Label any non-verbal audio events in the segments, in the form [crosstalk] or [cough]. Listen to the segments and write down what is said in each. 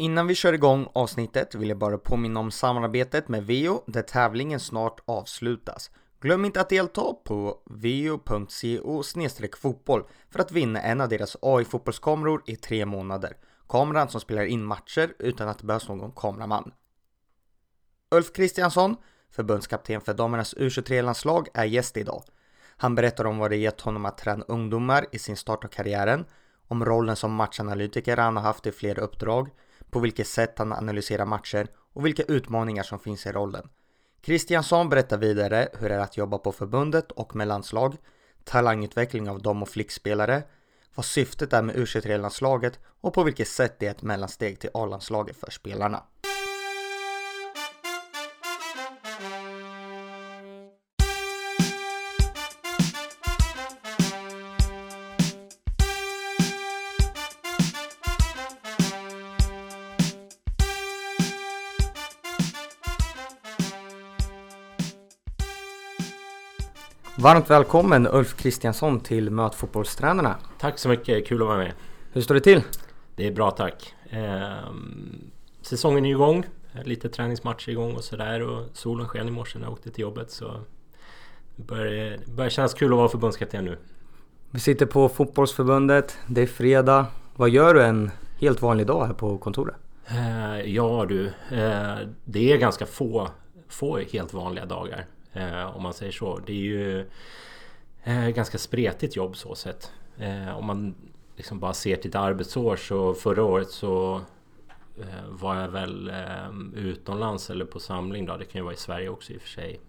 Innan vi kör igång avsnittet vill jag bara påminna om samarbetet med Veo där tävlingen snart avslutas. Glöm inte att delta på veo.co fotboll för att vinna en av deras AI-fotbollskameror i tre månader. Kameran som spelar in matcher utan att det behövs någon kameraman. Ulf Kristiansson, förbundskapten för damernas U23-landslag, är gäst idag. Han berättar om vad det gett honom att träna ungdomar i sin start av karriären, om rollen som matchanalytiker han har haft i flera uppdrag, på vilket sätt han analyserar matcher och vilka utmaningar som finns i rollen. Kristiansson berättar vidare hur det är att jobba på förbundet och med landslag, talangutveckling av dam och flickspelare, vad syftet är med U23-landslaget och på vilket sätt det är ett mellansteg till A-landslaget för spelarna. Varmt välkommen Ulf Kristiansson till Möt fotbollstränarna. Tack så mycket, kul att vara med. Hur står det till? Det är bra tack. Ehm, säsongen är igång. Lite träningsmatcher igång och sådär och solen sken i morse när jag åkte till jobbet så det börjar, börjar kännas kul att vara förbundskapten nu. Vi sitter på fotbollsförbundet, det är fredag. Vad gör du en helt vanlig dag här på kontoret? Ehm, ja du, ehm, det är ganska få, få helt vanliga dagar. Eh, om man säger så. Det är ju eh, ganska spretigt jobb så sett. Eh, om man liksom bara ser till ett arbetsår så förra året så eh, var jag väl eh, utomlands eller på samling då. Det kan ju vara i Sverige också i och för sig.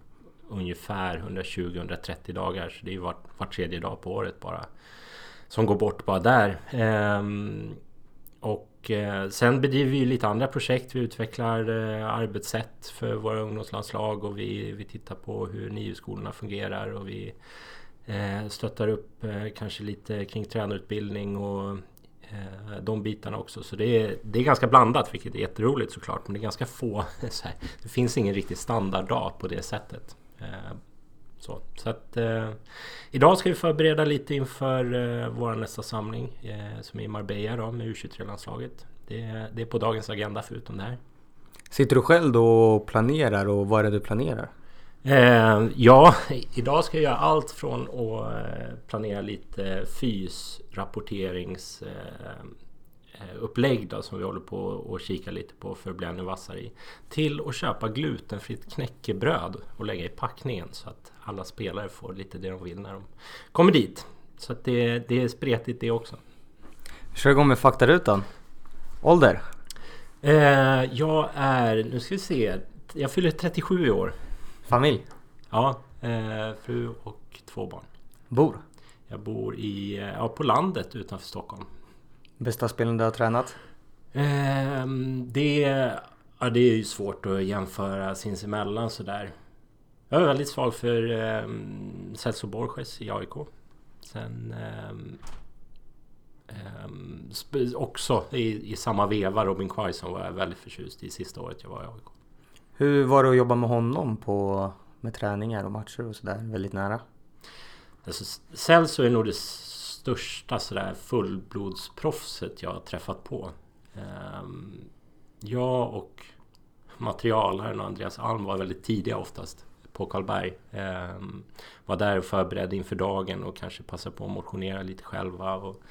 Ungefär 120-130 dagar. Så det är ju var, var tredje dag på året bara. Som går bort bara där. Ehm, och och eh, sen bedriver vi lite andra projekt. Vi utvecklar eh, arbetssätt för våra ungdomslandslag och vi, vi tittar på hur NIU-skolorna fungerar och vi eh, stöttar upp eh, kanske lite kring tränarutbildning och eh, de bitarna också. Så det är, det är ganska blandat vilket är jätteroligt såklart. Men det är ganska få. [laughs] det finns ingen riktig standarddag på det sättet. Eh, så, så att eh, idag ska vi förbereda lite inför eh, vår nästa samling eh, som är i Marbella då med U23-landslaget. Det, det, är på dagens agenda förutom det här. Sitter du själv då och planerar och vad är det du planerar? Eh, ja, [laughs] idag ska jag göra allt från att eh, planera lite fys, rapporterings eh, upplägg då, som vi håller på och kika lite på för att bli ännu vassare i. Till att köpa glutenfritt knäckebröd och lägga i packningen så att alla spelare får lite det de vill när de kommer dit. Så att det, det är spretigt det också. Kör igång med faktarutan. Ålder? Eh, jag är, nu ska vi se, jag fyller 37 i år. Familj? Ja, eh, fru och två barn. Bor? Jag bor i, eh, ja, på landet utanför Stockholm. Bästa spelen du har tränat? Eh, det, ja, det är ju svårt att jämföra sinsemellan sådär. Jag är väldigt svag för eh, Celso Borges i AIK. Sen eh, också i, i samma veva Robin Quaison var jag väldigt förtjust i sista året jag var i AIK. Hur var det att jobba med honom på, med träningar och matcher och sådär väldigt nära? Alltså, Celso är nog det största sådär fullblodsproffset jag har träffat på. Ehm, jag och materialaren och Andreas Alm var väldigt tidiga oftast på Karlberg. Ehm, var där och förberedde inför dagen och kanske passade på att motionera lite själva och,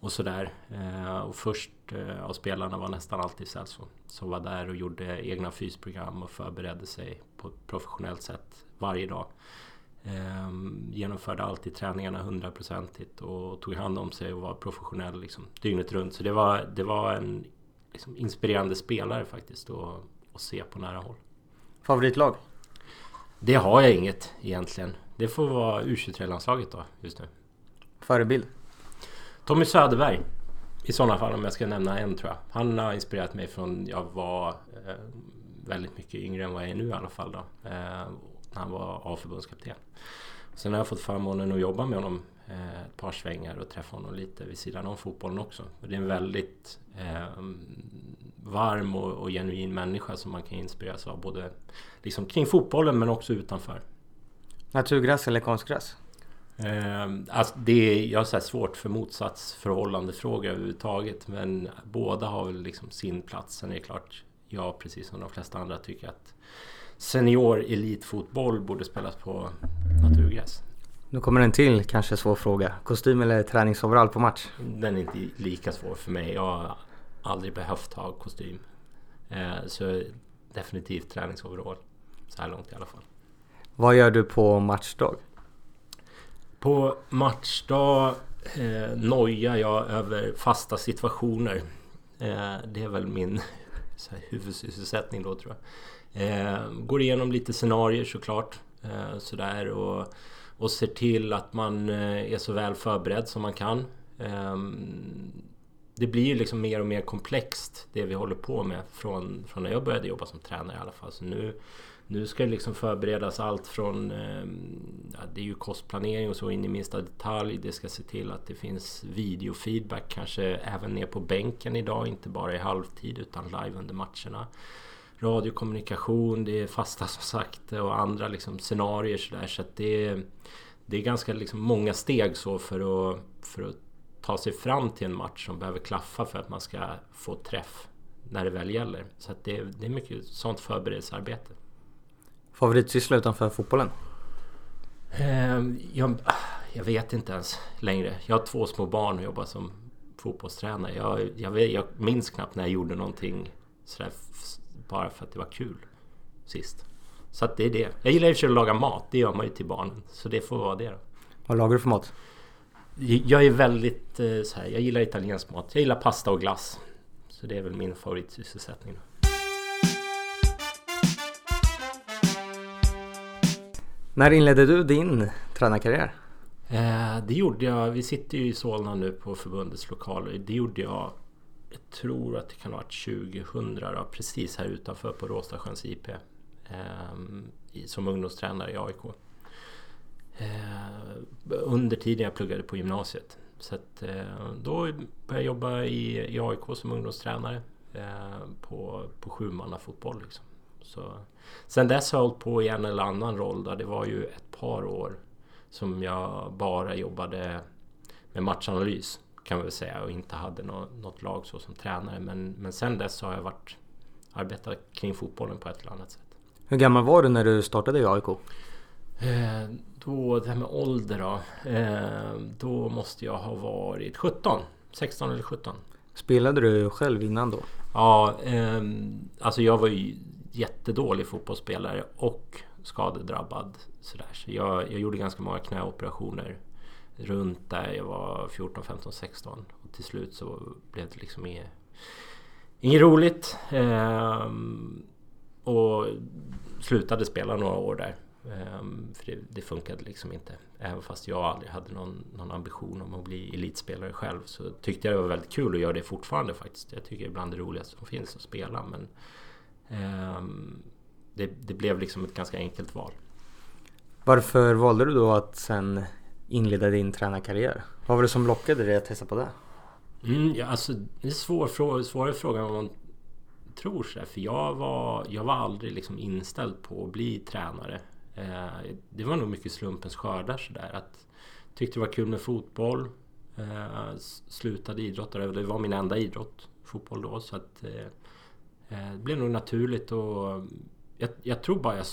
och sådär. Ehm, och först eh, av spelarna var nästan alltid Celso som var där och gjorde egna fysprogram och förberedde sig på ett professionellt sätt varje dag. Ehm, genomförde alltid träningarna hundraprocentigt och tog hand om sig och var professionell liksom, dygnet runt. Så det var, det var en liksom, inspirerande spelare faktiskt att, att se på nära håll. Favoritlag? Det har jag inget egentligen. Det får vara U23-landslaget då just nu. Förebild? Tommy Söderberg. I sådana fall om jag ska nämna en tror jag. Han har inspirerat mig från jag var eh, väldigt mycket yngre än vad jag är nu i alla fall. Då. Eh, han var A-förbundskapten. Sen har jag fått förmånen att jobba med honom eh, ett par svängar och träffa honom lite vid sidan om fotbollen också. Det är en väldigt eh, varm och, och, genuin människa som man kan inspireras av både liksom kring fotbollen men också utanför. Naturgräs eller konstgräs? Eh, alltså det är, jag har svårt för motsatsförhållande fråga överhuvudtaget. Men båda har väl liksom sin plats. Sen är det klart, jag precis som de flesta andra tycker att senior elitfotboll borde spelas på naturgräs. Nu kommer en till kanske svår fråga. Kostym eller träningsoverall på match? Den är inte lika svår för mig. Jag har aldrig behövt ha kostym. Eh, så definitivt träningsoverall. Så här långt i alla fall. Vad gör du på matchdag? På matchdag eh, nojar jag över fasta situationer. Eh, det är väl min [laughs] så här, huvudsysselsättning då tror jag. Eh, går igenom lite scenarier såklart. Eh, sådär och, och ser till att man eh, är så väl förberedd som man kan. Eh, det blir ju liksom mer och mer komplext det vi håller på med från, från när jag började jobba som tränare i alla fall. Så nu, nu ska det liksom förberedas allt från ehm, ja, Det är ju kostplanering och så in i minsta detalj. Det ska se till att det finns videofeedback kanske även ner på bänken idag. Inte bara i halvtid utan live under matcherna. Radiokommunikation, det är fasta som sagt och andra liksom scenarier sådär. Så att det, är, det är ganska liksom många steg så för att, för att ta sig fram till en match som behöver klaffa för att man ska få träff när det väl gäller. Så att det, det är mycket sånt förberedelsearbete. Favoritsyssla utanför fotbollen? Ehm, jag, jag, vet inte ens längre. Jag har två små barn och jobbar som fotbollstränare. Jag, jag, jag minns knappt när jag gjorde någonting sådär bara för att det var kul sist. Så att det är det. Jag gillar i och för sig att laga mat. Det gör man ju till barnen. Så det får vara det då. Vad lagar du för mat? Jag är väldigt eh, så här, Jag gillar italiensk mat. Jag gillar pasta och glass. Så det är väl min favoritsysselsättning. När inledde du din tränarkarriär? Eh, det gjorde jag. Vi sitter ju i Solna nu på förbundets lokaler. Det gjorde jag. Jag tror att det kan ha varit 2000 då, precis här utanför på Råstasjöns IP. Eh, som ungdomstränare i AIK. Eh, under tiden jag pluggade på gymnasiet. Så att, eh, då började jag jobba i, i AIK som ungdomstränare eh, på, på sjumannafotboll. Liksom. Så, sen dess har jag hållit på i en eller annan roll. Då. Det var ju ett par år som jag bara jobbade med matchanalys kan man väl säga och inte hade något, något lag så som tränare. Men, men sen dess har jag varit arbetat kring fotbollen på ett eller annat sätt. Hur gammal var du när du startade i AIK? Eh, då, det här med ålder då. Eh, då måste jag ha varit 17. 16 eller 17. Spelade du själv innan då? Ja, eh, alltså jag var ju jättedålig fotbollsspelare och skadedrabbad. Sådär. Så jag, jag gjorde ganska många knäoperationer runt där jag var 14, 15, 16. Och till slut så blev det liksom inget, inget roligt. Eh, och slutade spela några år där. Um, för det, det, funkade liksom inte. Även fast jag aldrig hade någon, någon, ambition om att bli elitspelare själv så tyckte jag det var väldigt kul att göra det fortfarande faktiskt. Jag tycker det är bland det roligaste som finns att spela men um, det, det, blev liksom ett ganska enkelt val. Varför valde du då att sen inleda din tränarkarriär? Vad var det som lockade dig att testa på det? Mm, ja, alltså, det är en svår fråga, svårare fråga än man tror sig. För jag var, jag var aldrig liksom inställd på att bli tränare. Eh, det var nog mycket slumpens skördar sådär. Att tyckte det var kul med fotboll. Eh, slutade idrotta, det var min enda idrott, fotboll då. Så att eh, eh, det blev nog naturligt och jag, jag, tror bara jag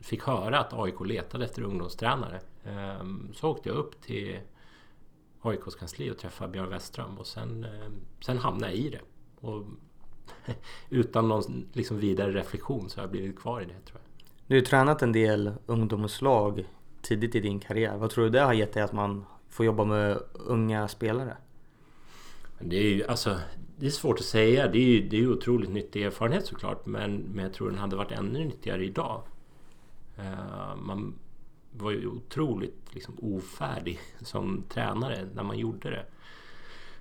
fick höra att AIK letade efter ungdomstränare. Så åkte jag upp till AIKs kansli och träffade Björn Westström och sen, sen hamnade jag i det. Och [laughs] utan någon liksom vidare reflektion så har jag blivit kvar i det tror jag. Du har tränat en del ungdomslag tidigt i din karriär. Vad tror du det har gett dig att man får jobba med unga spelare? Det är ju alltså Det är svårt att säga. Det är ju det är otroligt nyttig erfarenhet såklart. Men, men jag tror den hade varit ännu nyttigare idag. Eh, man var ju otroligt liksom, ofärdig [laughs] som tränare när man gjorde det.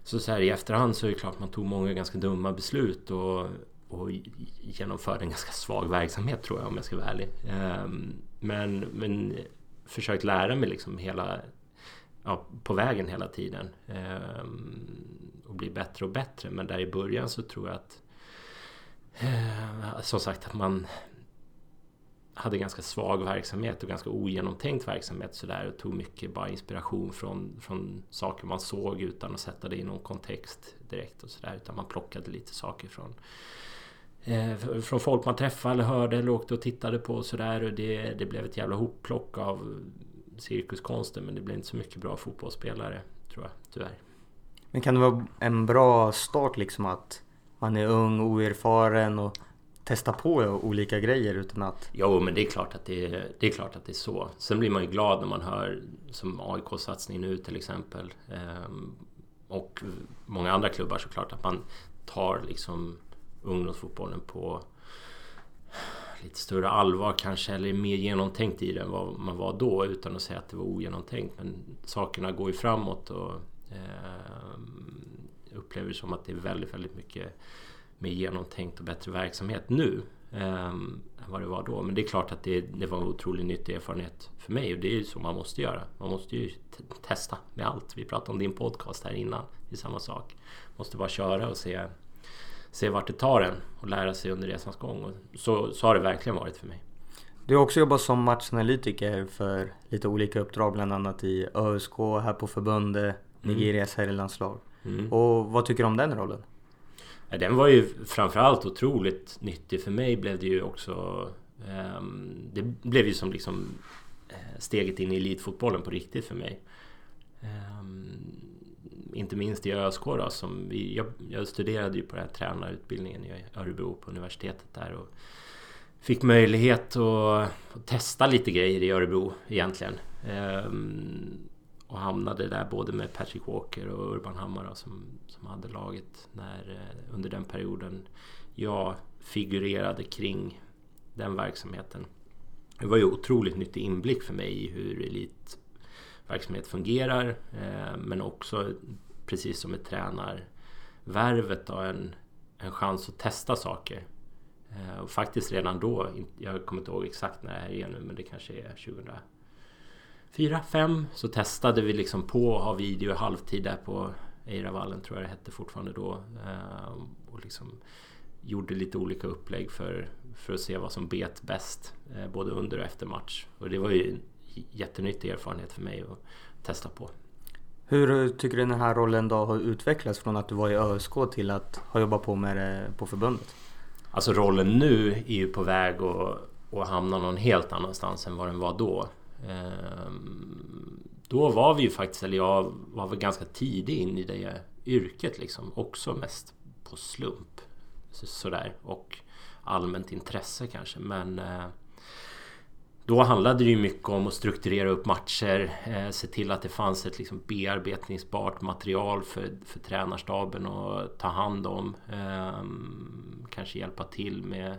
Så, så här i efterhand så är det klart att man tog många ganska dumma beslut och och genomförde en ganska svag verksamhet tror jag om jag ska vara ärlig. Ehm, men, men försökt lära mig liksom hela ja, på vägen hela tiden ehm, och bli bättre och bättre. Men där i början så tror jag att eh, som sagt att man hade ganska svag verksamhet och ganska ogenomtänkt verksamhet sådär och tog mycket bara inspiration från, från saker man såg utan att sätta det i någon kontext direkt och sådär utan man plockade lite saker från eh, från folk man träffade eller hörde eller åkte och tittade på och sådär och det, det blev ett jävla hopplock av cirkuskonsten men det blev inte så mycket bra fotbollsspelare tror jag tyvärr. Men kan det vara en bra start liksom att man är ung, oerfaren och testa på olika grejer utan att... Jo, men det är klart att det är, det är klart att det är så. Sen blir man ju glad när man hör som AIK-satsning nu till exempel. Ehm, och många andra klubbar såklart att man tar liksom ungdomsfotbollen på lite större allvar kanske eller mer genomtänkt i det än vad man var då utan att säga att det var ogenomtänkt. Men sakerna går ju framåt och eh, upplever som att det är väldigt, väldigt mycket mer genomtänkt och bättre verksamhet nu eh, än vad det var då. Men det är klart att det, det var en otroligt nyttig erfarenhet för mig och det är ju så man måste göra. Man måste ju testa med allt. Vi pratade om din podcast här innan. Det är samma sak. Måste bara köra och se, se vart det tar en och lära sig under resans gång. Och så, så har det verkligen varit för mig. Du har också jobbat som matchanalytiker för lite olika uppdrag, bland annat i ÖSK, här på förbundet, mm. Nigerias herrlandslag. Mm. Och vad tycker du om den rollen? Den var ju framförallt otroligt nyttig. För mig blev det ju också... Ehm, det blev ju som liksom eh, steget in i elitfotbollen på riktigt för mig. Ehm, inte minst i ÖSK då, som vi, jag, jag, studerade ju på den här tränarutbildningen i Örebro på universitetet där och fick möjlighet att, att testa lite grejer i Örebro egentligen. Ehm, och hamnade där både med Patrick Walker och Urban Hammar som, som hade laget när, eh, under den perioden jag figurerade kring den verksamheten. Det var ju otroligt nyttig inblick för mig i hur elitverksamhet fungerar eh, men också precis som med tränarvärvet då, en, en chans att testa saker. Eh, och faktiskt redan då, jag kommer inte ihåg exakt när det här är nu men det kanske är 2000 fyra, fem så testade vi liksom på att ha video i halvtid där på Eiravallen tror jag det hette fortfarande då. Eh, och liksom gjorde lite olika upplägg för, för att se vad som bet bäst eh, både under och efter match. Och det var ju en jättenyttig erfarenhet för mig att testa på. Hur tycker du den här rollen då har utvecklats från att du var i ÖSK till att ha jobbat på med det på förbundet? Alltså rollen nu är ju på väg att, att hamna någon helt annanstans än vad den var då. Ehm, då var vi ju faktiskt, eller jag var väl ganska tidig in i det yrket liksom. Också mest på slump. Sådär. Och allmänt intresse kanske. Men eh, då handlade det ju mycket om att strukturera upp matcher, eh, se till att det fanns ett liksom bearbetningsbart material för, för tränarstaben att ta hand om. Eh, kanske hjälpa till med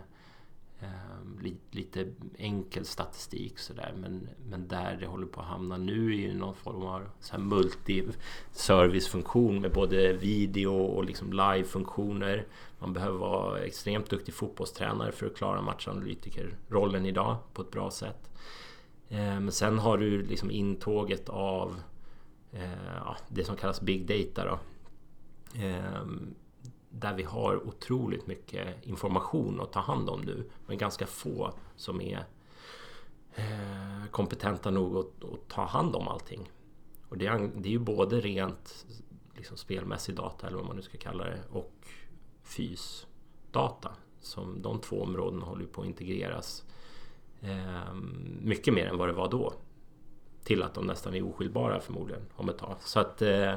Ehm, lite enkel statistik sådär. Men, men där det håller på att hamna nu är ju någon form av multi-servicefunktion med både video och liksom live-funktioner. Man behöver vara extremt duktig fotbollstränare för att klara matchanalytikerrollen idag på ett bra sätt. Ehm, men sen har du liksom intåget av eh, ja, det som kallas Big Data. Då. Ehm, där vi har otroligt mycket information att ta hand om nu. Men ganska få som är eh, kompetenta nog att, att, ta hand om allting. Och det är, det är ju både rent liksom spelmässig data eller vad man nu ska kalla det och fysdata. Som de två områdena håller på att integreras eh, mycket mer än vad det var då. Till att de nästan är oskiljbara förmodligen om ett tag. Så att eh,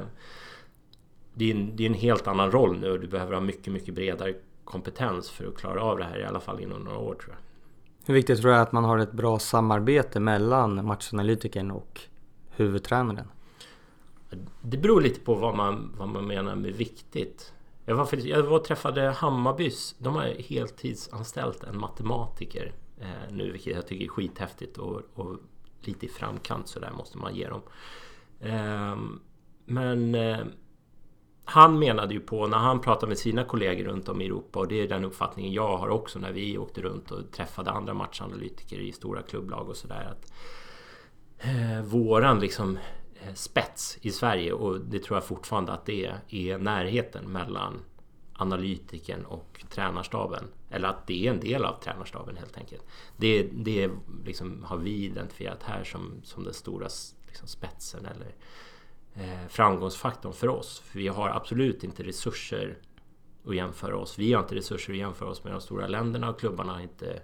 det är, en, det är en helt annan roll nu och du behöver ha mycket, mycket bredare kompetens för att klara av det här i alla fall inom några år tror jag. Hur viktigt tror du att man har ett bra samarbete mellan matchanalytikern och huvudtränaren? Det beror lite på vad man, vad man menar med viktigt. Jag var, jag var och träffade Hammarbys. De har heltidsanställt en matematiker eh, nu, vilket jag tycker är skithäftigt och, och lite i framkant så där måste man ge dem. Eh, men eh, han menade ju på när han pratade med sina kollegor runt om i Europa och det är den uppfattningen jag har också när vi åkte runt och träffade andra matchanalytiker i stora klubblag och sådär att eh, våran liksom eh, spets i Sverige och det tror jag fortfarande att det är, är närheten mellan analytiken och tränarstaben. Eller att det är en del av tränarstaben helt enkelt. Det, det liksom har vi identifierat här som, som den stora liksom spetsen eller eh, Eh, framgångsfaktorn för oss. För vi har absolut inte resurser att jämföra oss. Vi har inte resurser att jämföra oss med de stora länderna och klubbarna har inte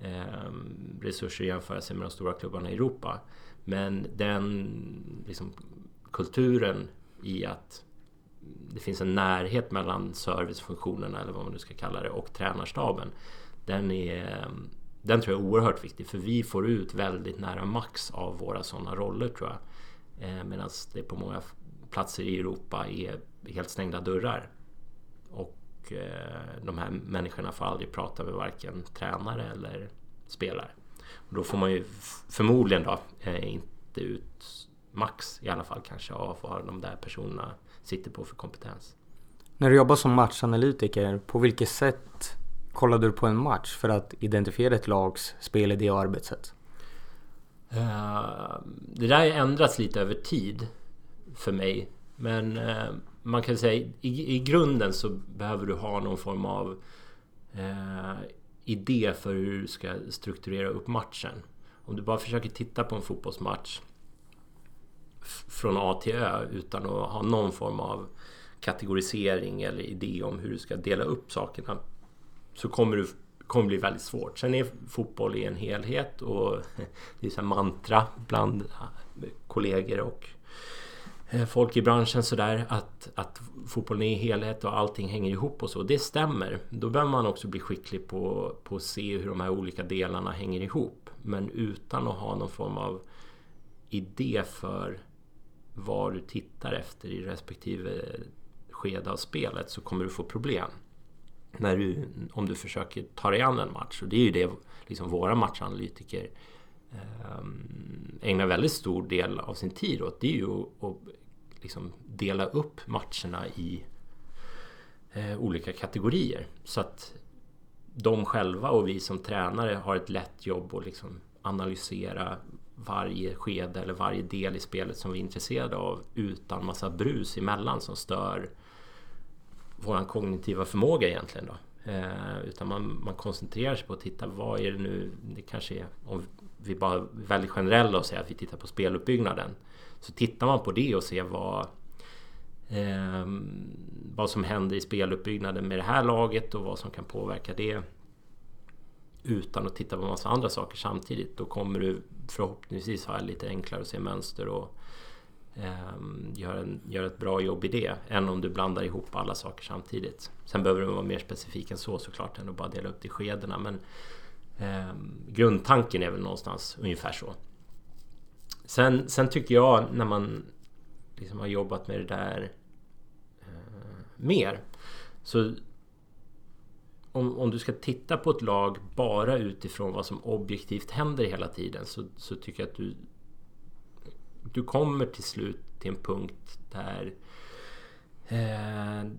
eh, resurser att jämföra sig med de stora klubbarna i Europa. Men den liksom, kulturen i att det finns en närhet mellan servicefunktionerna eller vad man nu ska kalla det och tränarstaben. Den, är, den tror jag är oerhört viktig för vi får ut väldigt nära max av våra sådana roller tror jag. Eh, Medan det på många platser i Europa är helt stängda dörrar. Och eh, de här människorna får aldrig prata med varken tränare eller spelare. Och då får man ju förmodligen då eh, inte ut max i alla fall kanske av vad de där personerna sitter på för kompetens. När du jobbar som matchanalytiker, på vilket sätt kollar du på en match för att identifiera ett lags spelidé och arbetssätt? Eh, det där har ändrats lite över tid för mig. Men eh, man kan säga i, i grunden så behöver du ha någon form av eh, idé för hur du ska strukturera upp matchen. Om du bara försöker titta på en fotbollsmatch från A till Ö utan att ha någon form av kategorisering eller idé om hur du ska dela upp sakerna så kommer du kommer bli väldigt svårt. Sen är fotboll i en helhet och [laughs] det är så mantra bland kollegor och eh, folk i branschen sådär att, att fotbollen är i helhet och allting hänger ihop och så. Det stämmer. Då behöver man också bli skicklig på, på att se hur de här olika delarna hänger ihop. Men utan att ha någon form av idé för vad du tittar efter i respektive skede av spelet så kommer du få problem. När du, om du försöker ta dig an en match. Och det är ju det liksom våra matchanalytiker eh, ägnar väldigt stor del av sin tid åt. Det är ju att liksom dela upp matcherna i eh, olika kategorier. Så att de själva och vi som tränare har ett lätt jobb att liksom analysera varje skede eller varje del i spelet som vi är intresserade av utan massa brus emellan som stör våran kognitiva förmåga egentligen då. Eh, utan man, man koncentrerar sig på att titta vad är det nu, det kanske är om vi bara är väldigt generella och säger att vi tittar på speluppbyggnaden. Så tittar man på det och ser vad eh, vad som händer i speluppbyggnaden med det här laget och vad som kan påverka det utan att titta på massa andra saker samtidigt. Då kommer du förhoppningsvis ha lite enklare att se mönster och Ehm, gör, en, gör ett bra jobb i det än om du blandar ihop alla saker samtidigt. Sen behöver du vara mer specifik än så såklart än att bara dela upp det i skedena men eh, grundtanken är väl någonstans ungefär så. Sen, sen tycker jag när man liksom har jobbat med det där eh, mer så om, om du ska titta på ett lag bara utifrån vad som objektivt händer hela tiden så, så tycker jag att du du kommer till slut till en punkt där eh,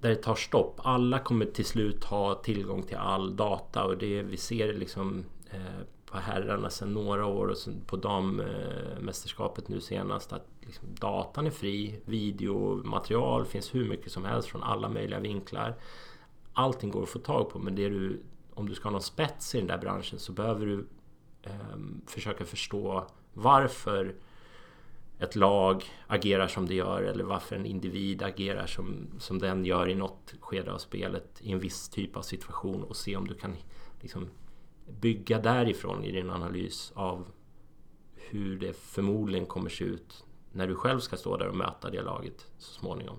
där det tar stopp. Alla kommer till slut ha tillgång till all data och det vi ser liksom eh, på herrarna sedan några år och på dammästerskapet nu senast att liksom, datan är fri. Videomaterial finns hur mycket som helst från alla möjliga vinklar allting går att få tag på men det du, om du ska ha någon spets i den där branschen så behöver du eh, försöka förstå varför ett lag agerar som det gör eller varför en individ agerar som, som den gör i något skede av spelet i en viss typ av situation och se om du kan liksom, bygga därifrån i din analys av hur det förmodligen kommer se ut när du själv ska stå där och möta det laget så småningom.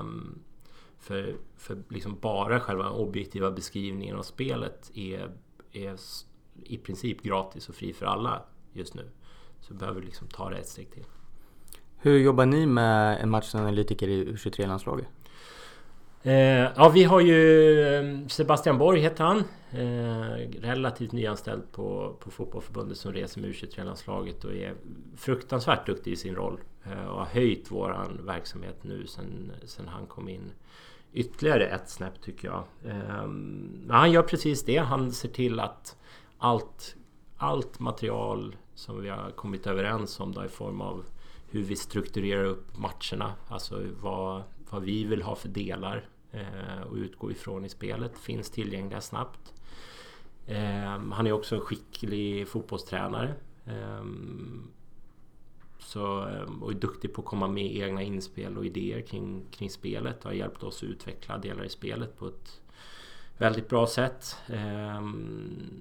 Um, för, för liksom bara själva objektiva beskrivningen av spelet är, är i princip gratis och fri för alla just nu. Så behöver vi liksom ta det ett steg till. Hur jobbar ni med en matchanalytiker i U23-landslaget? Eh, ja, vi har ju eh, Sebastian Borg heter han. Eh, relativt nyanställd på, på Fotbollförbundet som reser med U23-landslaget och är fruktansvärt duktig i sin roll. Eh, och har höjt våran verksamhet nu sen, sen han kom in ytterligare ett snäpp tycker jag. Um, han gör precis det. Han ser till att allt, allt material som vi har kommit överens om då i form av hur vi strukturerar upp matcherna. Alltså vad vad vi vill ha för delar eh, och utgå ifrån i spelet finns tillgängliga snabbt. Eh, han är också en skicklig fotbollstränare. Eh, så, ehm, och är duktig på att komma med egna inspel och idéer kring, kring spelet och har hjälpt oss att utveckla delar i spelet på ett väldigt bra sätt. Ehm,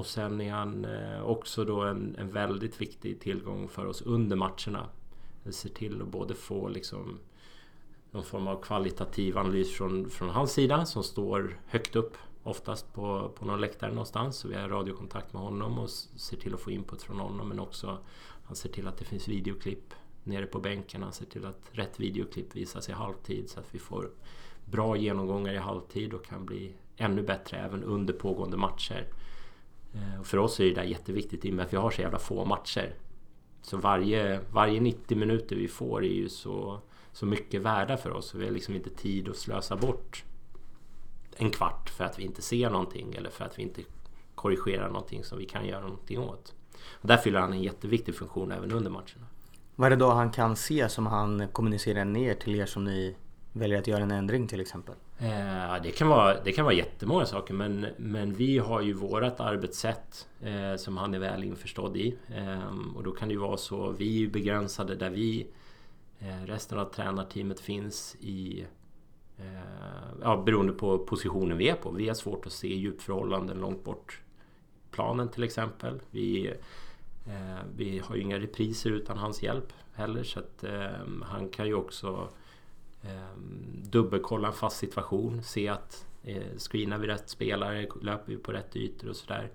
och sen är han eh, också då en, en väldigt viktig tillgång för oss under matcherna. Vi ser till att både få liksom någon form av kvalitativ analys från, från hans sida som står högt upp oftast på, på någon läktare någonstans. Så vi har radiokontakt med honom och ser till att få input från honom men också han ser till att det finns videoklipp nere på bänken. Han ser till att rätt videoklipp visas i halvtid så att vi får bra genomgångar i halvtid och kan bli ännu bättre även under pågående matcher. Och för oss är det där jätteviktigt i och med att vi har så jävla få matcher. Så varje, varje 90 minuter vi får är ju så, så mycket värda för oss. vi har liksom inte tid att slösa bort en kvart för att vi inte ser någonting eller för att vi inte korrigerar någonting som vi kan göra någonting åt. Och där fyller han en jätteviktig funktion även under matcherna. Vad är det då han kan se som han kommunicerar ner till er som ni väljer att göra en ändring till exempel? Eh, det, kan vara, det kan vara jättemånga saker men, men vi har ju vårat arbetssätt eh, som han är väl införstådd i. Eh, och då kan det ju vara så, vi är ju begränsade där vi eh, resten av tränarteamet finns i eh, ja, beroende på positionen vi är på. Vi har svårt att se djupförhållanden långt bort planen till exempel. Vi, eh, vi har ju inga repriser utan hans hjälp heller så att eh, han kan ju också Ehm, dubbelkolla en fast situation, se att eh, screenar vi rätt spelare, löper vi på rätt ytor och sådär.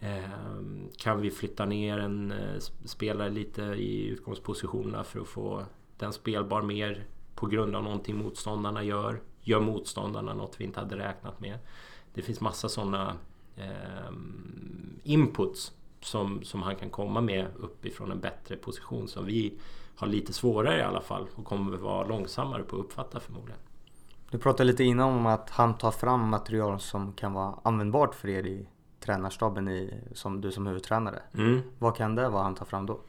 Ehm, kan vi flytta ner en eh, spelare lite i utgångspositionerna för att få den spelbar mer på grund av någonting motståndarna gör? Gör motståndarna något vi inte hade räknat med? Det finns massa sådana eh, inputs som, som han kan komma med uppifrån en bättre position som vi har lite svårare i alla fall och kommer vara långsammare på att uppfatta förmodligen. Du pratade lite innan om att han tar fram material som kan vara användbart för er i tränarstaben i, som du som huvudtränare. Mm. Vad kan det vara han tar fram då?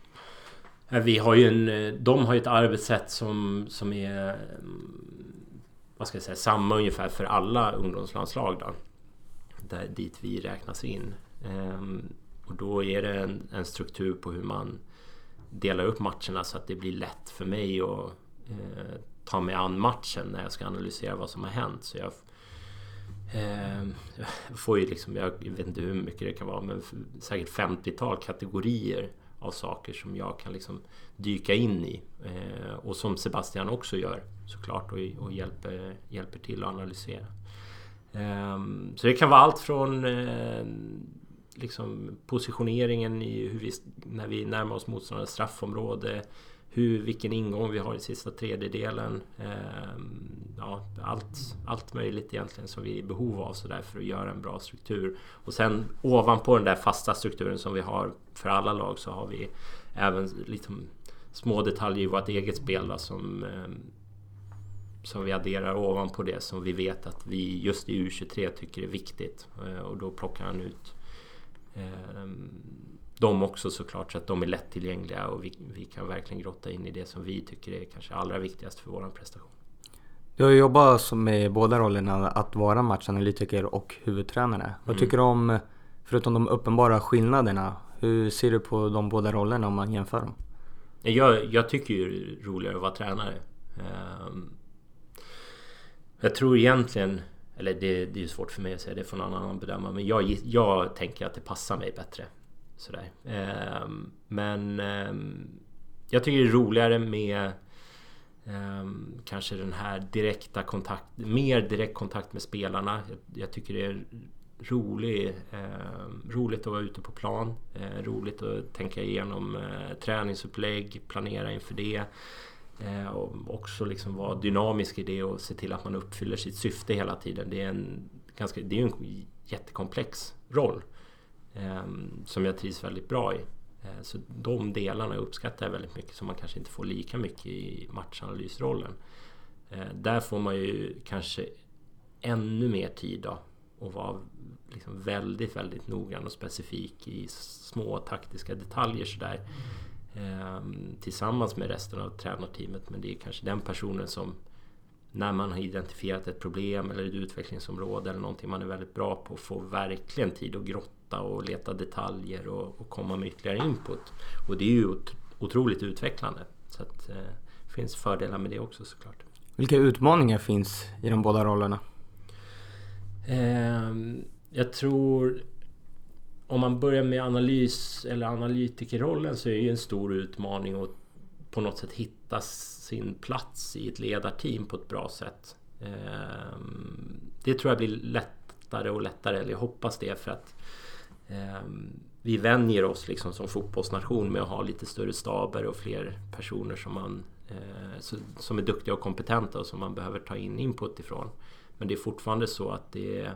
Vi har ju en, de har ju ett arbetssätt som, som är mm, vad ska jag säga, samma ungefär för alla ungdomslandslag då, där, dit vi räknas in. Och då är det en, en struktur på hur man delar upp matcherna så att det blir lätt för mig att eh, ta mig an matchen när jag ska analysera vad som har hänt. Så jag, eh, jag [laughs] får ju liksom, jag vet inte hur mycket det kan vara, men säkert 50-tal kategorier av saker som jag kan liksom dyka in i. Eh, och som Sebastian också gör såklart och, och hjälper, hjälper till att analysera. Eh, så det kan vara allt från eh, liksom positioneringen i hur vi, när vi närmar oss motståndarens straffområde. Hur, vilken ingång vi har i sista tredjedelen. Eh, ja, allt, allt möjligt egentligen som vi är i behov av så där för att göra en bra struktur. Och sen ovanpå den där fasta strukturen som vi har för alla lag så har vi även liksom små detaljer i vårt eget spel då, som, eh, som vi adderar ovanpå det som vi vet att vi just i U23 tycker är viktigt. Eh, och då plockar han ut de också såklart så att de är lättillgängliga och vi, vi kan verkligen grotta in i det som vi tycker är kanske allra viktigast för våran prestation. Du har jobbat med båda rollerna, att vara matchanalytiker och huvudtränare. Vad mm. tycker du om, förutom de uppenbara skillnaderna, hur ser du på de båda rollerna om man jämför dem? Jag, jag tycker ju det är roligare att vara tränare. Ehm, jag tror egentligen eller det, det är svårt för mig att säga, det får någon annan bedöma. Men jag, jag tänker att det passar mig bättre. Sådär. Eh, men eh, jag tycker det är roligare med eh, kanske den här direkta kontakt, mer direkt kontakt med spelarna. Jag, jag tycker det är rolig, eh, roligt att vara ute på plan. Eh, roligt att tänka igenom eh, träningsupplägg, planera inför det. Eh, och också liksom vara dynamisk i det och se till att man uppfyller sitt syfte hela tiden. Det är en, ganska, det är en jättekomplex roll eh, som jag trivs väldigt bra i. Eh, så de delarna uppskattar jag väldigt mycket som man kanske inte får lika mycket i matchanalysrollen. Där får man ju kanske ännu mer tid då och vara liksom väldigt, väldigt noggrann och specifik i små taktiska detaljer sådär. Mm tillsammans med resten av tränarteamet. Men det är kanske den personen som när man har identifierat ett problem eller ett utvecklingsområde eller någonting man är väldigt bra på får verkligen tid att grotta och leta detaljer och, och komma med ytterligare input. Och det är ju otroligt utvecklande. Så att, eh, det finns fördelar med det också såklart. Vilka utmaningar finns i de båda rollerna? Eh, jag tror om man börjar med analys eller analytikerrollen så är det ju en stor utmaning att på något sätt hitta sin plats i ett ledarteam på ett bra sätt. Ehm, det tror jag blir lättare och lättare, eller jag hoppas det för att ehm, vi vänjer oss liksom som fotbollsnation med att ha lite större staber och fler personer som, man, eh, som är duktiga och kompetenta och som man behöver ta in input ifrån. Men det är fortfarande så att det är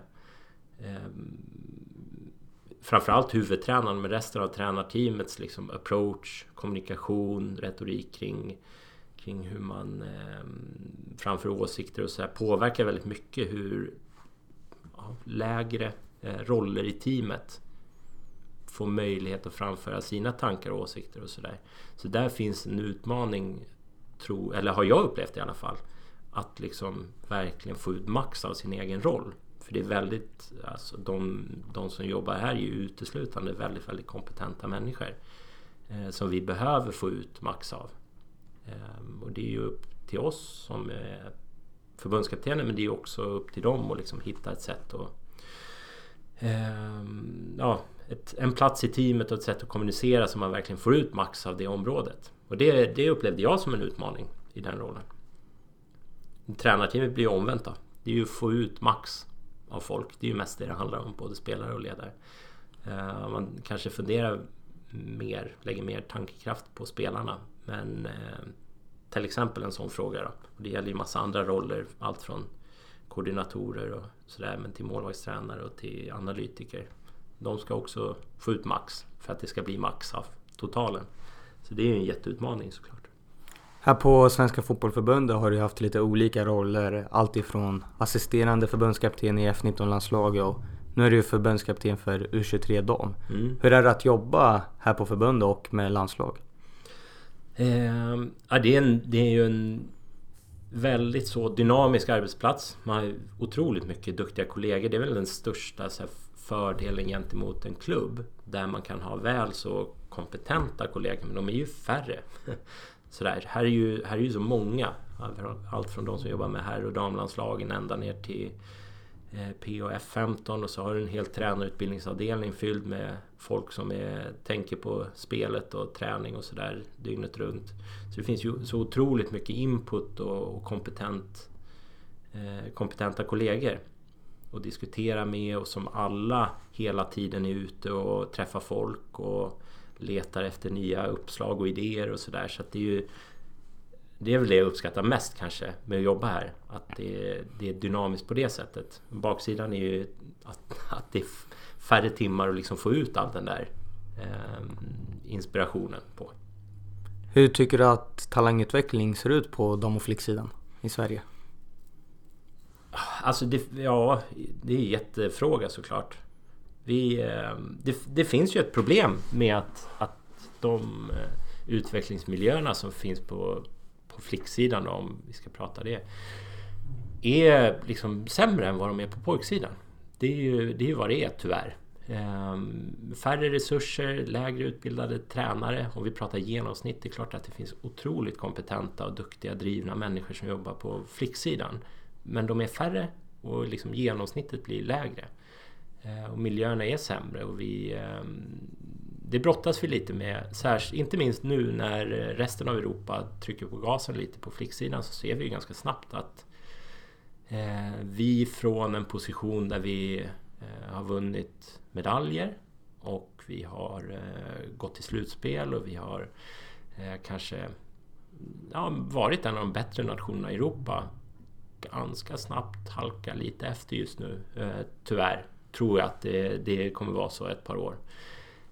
framförallt huvudtränaren men resten av tränarteamets liksom approach, kommunikation, retorik kring, kring hur man eh, framför åsikter och så här påverkar väldigt mycket hur ja, lägre eh, roller i teamet får möjlighet att framföra sina tankar och åsikter och sådär. Så där finns en utmaning, tro, eller har jag upplevt i alla fall, att liksom verkligen få ut max av sin egen roll. För det är väldigt, alltså de, de som jobbar här är ju uteslutande väldigt, väldigt kompetenta människor. Eh, som vi behöver få ut max av. Eh, och det är ju upp till oss som är förbundskaptener men det är också upp till dem att liksom hitta ett sätt att eh, ja, ett, en plats i teamet och ett sätt att kommunicera så man verkligen får ut max av det området. Och det, det upplevde jag som en utmaning i den rollen. Tränarteamet blir ju omvänt då. Det är ju att få ut max av folk. Det är ju mest det det handlar om, både spelare och ledare. Eh, man kanske funderar mer, lägger mer tankekraft på spelarna. Men eh, till exempel en sån fråga då. Och det gäller ju massa andra roller. Allt från koordinatorer och sådär, men till målvaktstränare och till analytiker. De ska också få ut max för att det ska bli max av totalen. Så det är ju en jätteutmaning såklart. Här på Svenska Fotbollförbundet har du haft lite olika roller. Alltifrån assisterande förbundskapten i F19-landslaget och nu är du förbundskapten för U23 dam. Mm. Hur är det att jobba här på förbundet och med landslag? Eh, ja, det, är en, det är ju en väldigt så dynamisk arbetsplats. Man har otroligt mycket duktiga kollegor. Det är väl den största här, fördelen gentemot en klubb där man kan ha väl så kompetenta kollegor men de är ju färre sådär. Här är ju, här är ju så många. Allt från de som jobbar med herr och damlandslagen ända ner till eh, POF 15 och så har du en hel tränarutbildningsavdelning fylld med folk som är, tänker på spelet och träning och sådär dygnet runt. Så det finns ju så otroligt mycket input och, och kompetent, eh, kompetenta kollegor att diskutera med och som alla hela tiden är ute och träffar folk och letar efter nya uppslag och idéer och sådär. Så att det är ju det är väl det jag uppskattar mest kanske med att jobba här. Att det är, det är dynamiskt på det sättet. Baksidan är ju att, att det är färre timmar att liksom få ut all den där eh, inspirationen på. Hur tycker du att talangutveckling ser ut på dam och flicksidan i Sverige? Alltså det, ja, det är en jättefråga såklart. Vi, eh, det, det, finns ju ett problem med att, att de eh, utvecklingsmiljöerna som finns på, på flicksidan då, om vi ska prata det är liksom sämre än vad de är på pojksidan. Det är ju, det är vad det är tyvärr. Ehm, färre resurser, lägre utbildade tränare. Om vi pratar genomsnitt, det är klart att det finns otroligt kompetenta och duktiga drivna människor som jobbar på flicksidan. Men de är färre och liksom genomsnittet blir lägre. Eh, och miljöerna är sämre och vi... Ehm, det brottas vi lite med, särskilt, inte minst nu när resten av Europa trycker på gasen lite på flicksidan så ser vi ju ganska snabbt att eh, vi från en position där vi eh, har vunnit medaljer och vi har gått till slutspel och vi har kanske ja, varit en av de bättre nationerna i Europa. Ganska snabbt halkar lite efter just nu, tyvärr tror jag att det, det kommer vara så ett par år.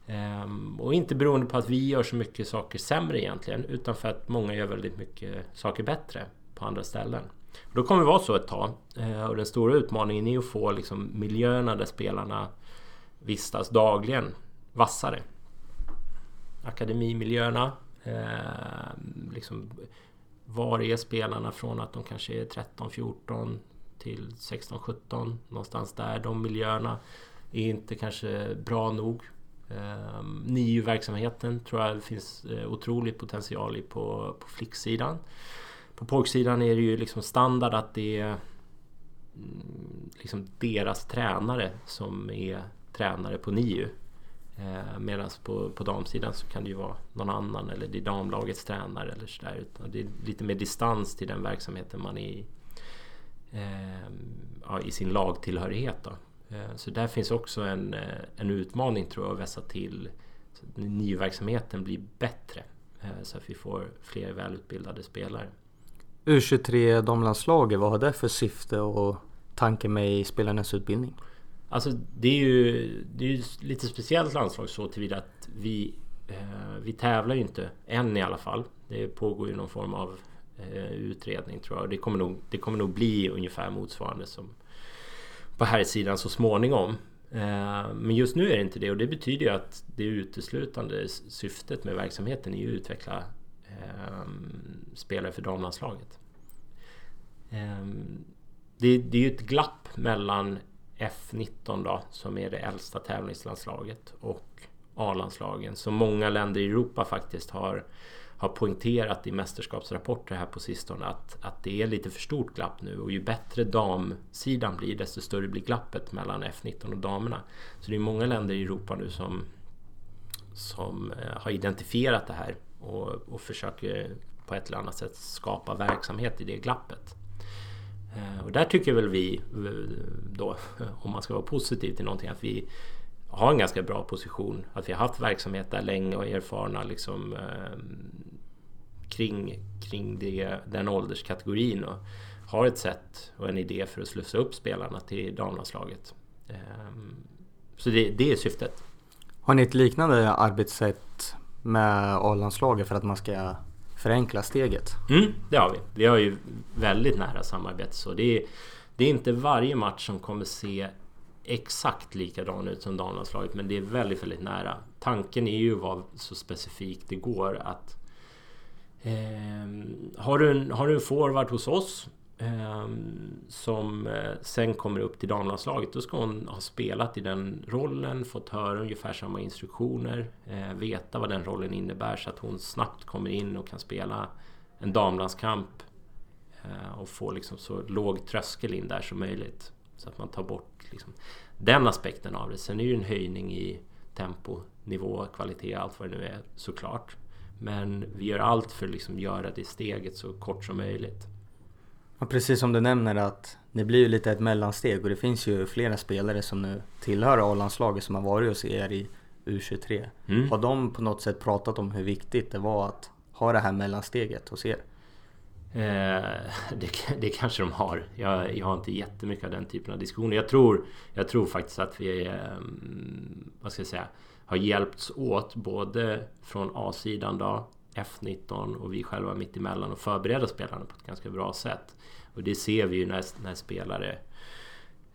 Ehm, och inte beroende på att vi gör så mycket saker sämre egentligen utan för att många gör väldigt mycket saker bättre på andra ställen. Och då kommer det vara så ett tag. Ehm, och den stora utmaningen är att få liksom, miljöerna där spelarna vistas dagligen vassare. Akademimiljöerna, Ehm, liksom var är spelarna från att de kanske är 13, 14 till 16, 17 någonstans där. De miljöerna är inte kanske bra nog. Eh, NIU-verksamheten tror jag det finns eh, otrolig potential i på, på flicksidan. På pojksidan är det ju liksom standard att det är mm, liksom deras tränare som är tränare på NIU. Eh, Medan på, på damsidan så kan det ju vara någon annan eller det är damlagets tränare eller sådär. Det är lite mer distans till den verksamheten man är i. Eh, ja, I sin lagtillhörighet då. Eh, så där finns också en, eh, en utmaning tror jag att vässa till så att NIU-verksamheten blir bättre. Eh, så att vi får fler välutbildade spelare. U23 damlandslaget, vad har det för syfte och tanke med i spelarnas utbildning? Alltså det är ju, det är ju lite speciellt landslag så tillvida att vi, eh, vi tävlar ju inte än i alla fall. Det pågår ju någon form av Eh, utredning tror jag. Det kommer, nog, det kommer nog bli ungefär motsvarande som på här sidan så småningom. Eh, men just nu är det inte det och det betyder ju att det uteslutande syftet med verksamheten är att utveckla ehm, spelare för damlandslaget. Ehm, det, det är ju ett glapp mellan F19 då, som är det äldsta tävlingslandslaget och A-landslagen som många länder i Europa faktiskt har, har poängterat i mästerskapsrapporter här på sistone att, att det är lite för stort glapp nu och ju bättre damsidan blir desto större blir glappet mellan F19 och damerna. Så det är många länder i Europa nu som, som eh, har identifierat det här och, och försöker på ett eller annat sätt skapa verksamhet i det glappet. Eh, och där tycker väl vi eh, då, [laughs] om man ska vara positiv till någonting, att vi har en ganska bra position. Att vi har haft verksamhet där länge och erfarna liksom, eh, kring, kring det, den ålderskategorin och har ett sätt och en idé för att slussa upp spelarna till damlandslaget. Eh, så det, det är syftet. Har ni ett liknande arbetssätt med A-landslaget för att man ska förenkla steget? Mm, det har vi. Vi har ju väldigt nära samarbete. Så det är, det är inte varje match som kommer se exakt likadan ut som damlandslaget men det är väldigt, väldigt nära. Tanken är ju att vara så specifikt det går att eh, har, du en, har du en forward hos oss ehm, eh, som sen kommer upp till damlandslaget. Då ska hon ha spelat i den rollen, fått höra ungefär samma instruktioner, eh, veta vad den rollen innebär så att hon snabbt kommer in och kan spela en damlandskamp eh, och få liksom så låg tröskel in där som möjligt. Så att man tar bort liksom den aspekten av det. Sen är det ju en höjning i tempo, nivå, kvalitet, allt vad det nu är såklart. Men vi gör allt för att liksom göra det steget så kort som möjligt. Ja, precis som du nämner att det blir ju lite ett mellansteg och det finns ju flera spelare som nu tillhör A-landslaget som har varit hos er i U23. Mm. Har de på något sätt pratat om hur viktigt det var att ha det här mellansteget hos er? Eh, [laughs] det, det, kanske de har. Jag, jag, har inte jättemycket av den typen av diskussioner. Jag tror, jag tror faktiskt att vi eh, vad ska jag säga, har hjälpts åt både från A-sidan då F19 och vi själva mittemellan, och förbereda spelarna på ett ganska bra sätt. Och det ser vi ju när, när spelare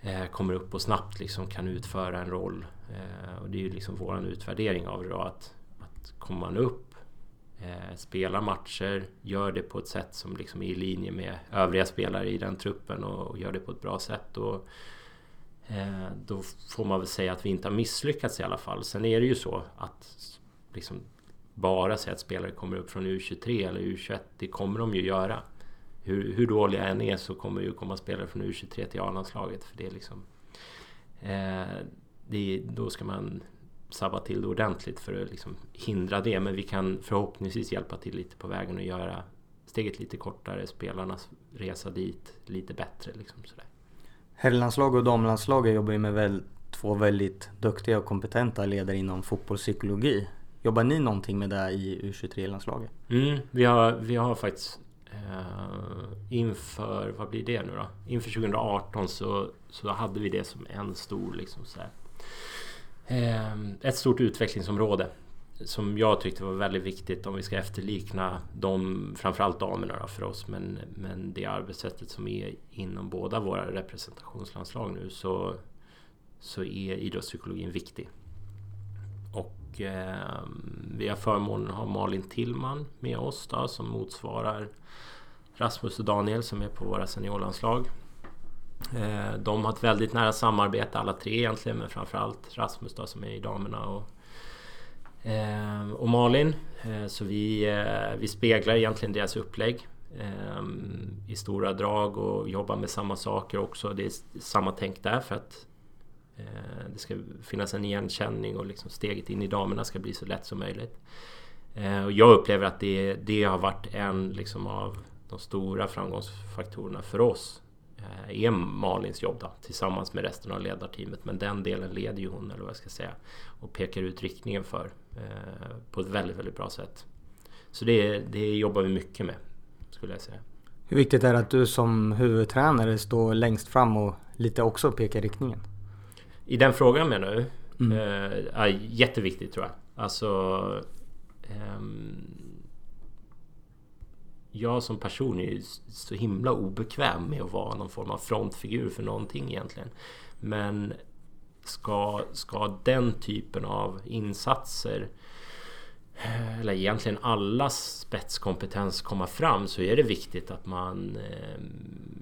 eh, kommer upp och snabbt liksom kan utföra en roll. Eh, och det är ju liksom våran utvärdering av det då att, att kommer man upp, eh, spelar matcher, gör det på ett sätt som liksom är i linje med övriga spelare i den truppen och, och gör det på ett bra sätt. Och, eh, då får man väl säga att vi inte har misslyckats i alla fall. Sen är det ju så att liksom, bara säga att spelare kommer upp från U23 eller U21. Det kommer de ju göra. Hur, hur dåliga än är så kommer ju komma spelare från U23 till A-landslaget. För det är liksom... Eh, det, då ska man sabba till det ordentligt för att liksom hindra det. Men vi kan förhoppningsvis hjälpa till lite på vägen och göra steget lite kortare, spelarnas resa dit lite bättre. Liksom sådär. Herrlandslag och damlandslaget jobbar ju med väl, två väldigt duktiga och kompetenta ledare inom fotbollspsykologi. Jobbar ni någonting med det i U23-landslaget? Mm, vi, har, vi har faktiskt eh, inför, vad blir det nu då? Inför 2018 så, så hade vi det som en stor liksom så här, Ehm, ett stort utvecklingsområde som jag tyckte var väldigt viktigt om vi ska efterlikna de, framförallt damerna då för oss, men, men det arbetssättet som är inom båda våra representationslandslag nu så, så är idrottspsykologin viktig. Och eh, vi har förmånen att ha Malin Tillman med oss då, som motsvarar Rasmus och Daniel som är på våra seniorlandslag. Eh, de har ett väldigt nära samarbete alla tre egentligen men framförallt Rasmus då som är i damerna och, eh, och Malin. Eh, så vi, vi speglar egentligen deras upplägg i stora drag och jobbar med samma saker också. Det är samma tänk där för att det ska finnas en igenkänning och liksom steget in i damerna ska bli så lätt som möjligt. Och jag upplever att det, det har varit en liksom av de stora framgångsfaktorerna för oss är Malins jobb då, tillsammans med resten av ledarteamet. Men den delen leder ju hon, eller vad jag ska säga, och pekar ut riktningen för eh, på ett väldigt, väldigt bra sätt. Så det, det jobbar vi mycket med, skulle jag säga. Hur viktigt är det att du som huvudtränare står längst fram och lite också pekar riktningen? I den frågan menar du? Mm. Eh, jätteviktigt tror jag. Alltså... Eh, jag som person är ju så himla obekväm med att vara någon form av frontfigur för någonting egentligen. Men ska, ska den typen av insatser eh, eller egentligen allas spetskompetens komma fram så är det viktigt att man eh,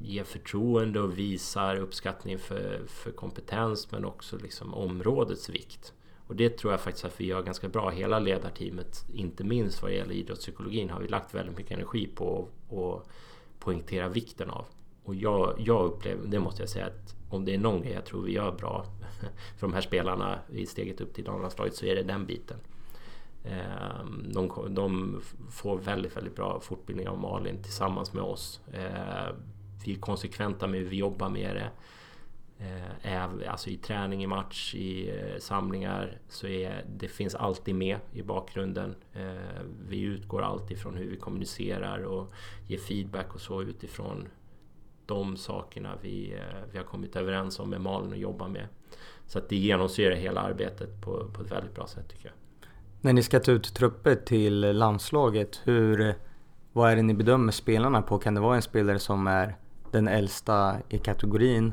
ger förtroende och visar uppskattning för, för kompetens men också liksom områdets vikt. Och det tror jag faktiskt att vi gör ganska bra. Hela ledarteamet, inte minst vad gäller idrottspsykologin, har vi lagt väldigt mycket energi på att poängtera vikten av. Och jag, jag upplever, det måste jag säga, att om det är någon grej jag tror vi gör bra [laughs] för de här spelarna i steget upp till damlandslaget så är det den biten. Ehm, de, de, får väldigt, väldigt bra fortbildning av Malin tillsammans med oss. Ehm, vi är konsekventa med hur vi jobbar med det. Eh, alltså i träning, i match, i eh, samlingar så är det finns alltid med i bakgrunden. Eh, vi utgår alltid från hur vi kommunicerar och ger feedback och så utifrån de sakerna vi, eh, vi har kommit överens om med Malin och jobbar med. Så att det genomsyrar hela arbetet på, på ett väldigt bra sätt tycker jag. När ni ska ta ut trupper till landslaget, hur, vad är det ni bedömer spelarna på? Kan det vara en spelare som är den äldsta i kategorin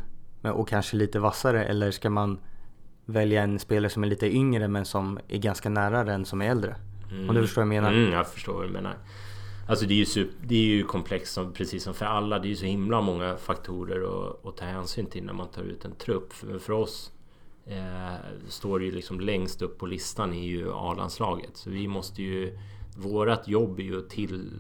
och kanske lite vassare eller ska man välja en spelare som är lite yngre men som är ganska nära den som är äldre? Mm. Om du förstår vad jag menar? Mm, jag förstår vad du menar. Alltså det är ju, super, det är ju komplext som, precis som för alla. Det är ju så himla många faktorer att, att ta hänsyn till när man tar ut en trupp. För, för oss eh, står det ju liksom längst upp på listan är ju A-landslaget. Så vi måste ju... Vårat jobb är ju att till,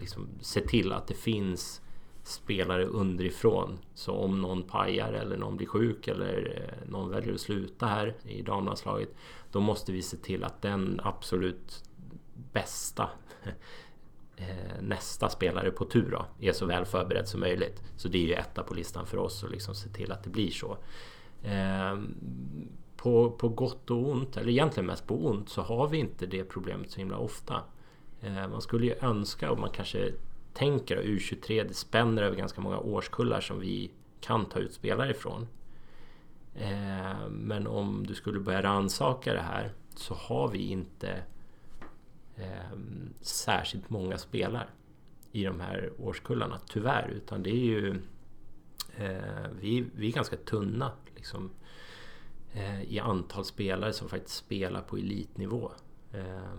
liksom, se till att det finns spelare underifrån. Så om någon pajar eller någon blir sjuk eller eh, någon väljer att sluta här i damlandslaget. Då måste vi se till att den absolut bästa [laughs] eh, nästa spelare på tur då, är så väl förberedd som möjligt. Så det är ju etta på listan för oss att liksom se till att det blir så. Ehm, på, på gott och ont, eller egentligen mest på ont, så har vi inte det problemet så himla ofta. Ehm, man skulle ju önska, och man kanske tänker och U23 det spänner över ganska många årskullar som vi kan ta ut spelare ifrån. Eh, men om du skulle börja rannsaka det här så har vi inte eh, särskilt många spelare i de här årskullarna, tyvärr. Utan det är ju... Eh, vi, vi är ganska tunna liksom, eh, i antal spelare som faktiskt spelar på elitnivå. Eh,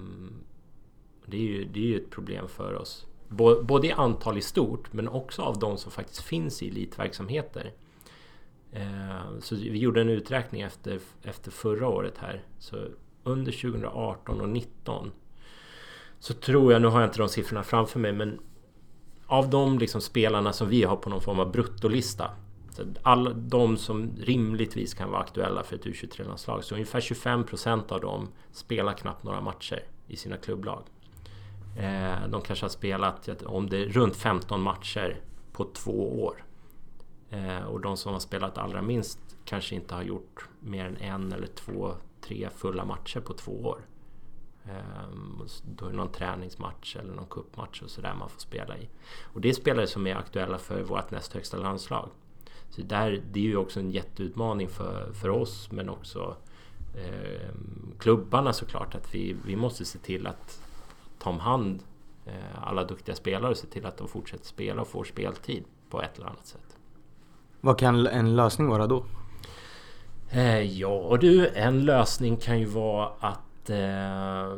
det är ju det är ju ett problem för oss både i antal i stort men också av de som faktiskt finns i elitverksamheter. Eh, så vi gjorde en uträkning efter, efter förra året här. Så under 2018 och 2019 så tror jag, nu har jag inte de siffrorna framför mig, men av de liksom spelarna som vi har på någon form av bruttolista alla de som rimligtvis kan vara aktuella för ett U23-landslag så ungefär 25 procent av dem spelar knappt några matcher i sina klubblag. Eh, de kanske har spelat om det är runt 15 matcher på två år. Eh, och de som har spelat allra minst kanske inte har gjort mer än en eller två, tre fulla matcher på två år. Eh, då är det någon träningsmatch eller någon kuppmatch och sådär man får spela i. Och det är spelare som är aktuella för vårt näst högsta landslag. Så där, det är ju också en jätteutmaning för, för oss men också eh, klubbarna såklart att vi, vi måste se till att ta om hand eh, alla duktiga spelare och se till att de fortsätter spela och får speltid på ett eller annat sätt. Vad kan en lösning vara då? Eh, ja du, en lösning kan ju vara att eh,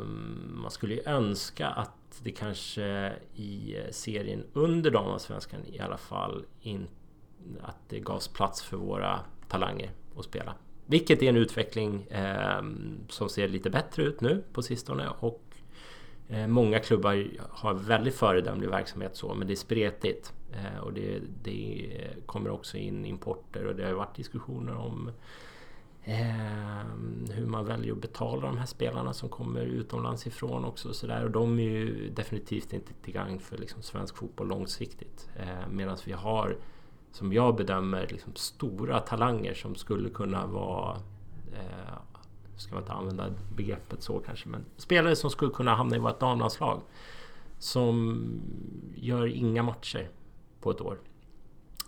man skulle önska att det kanske i serien under damallsvenskan i alla fall inte att det gavs plats för våra talanger att spela. Vilket är en utveckling eh, som ser lite bättre ut nu på sistone och Eh, många klubbar har väldigt föredömlig verksamhet så men det är spretigt. Eh, och det, det, kommer också in importer och det har varit diskussioner om eh, hur man väljer att betala de här spelarna som kommer utomlands ifrån också och sådär. Och de är ju definitivt inte till gagn för liksom svensk fotboll långsiktigt. Eh, medan vi har som jag bedömer liksom stora talanger som skulle kunna vara eh, ska man inte använda begreppet så kanske men spelare som skulle kunna hamna i vårt damlandslag som gör inga matcher på ett år.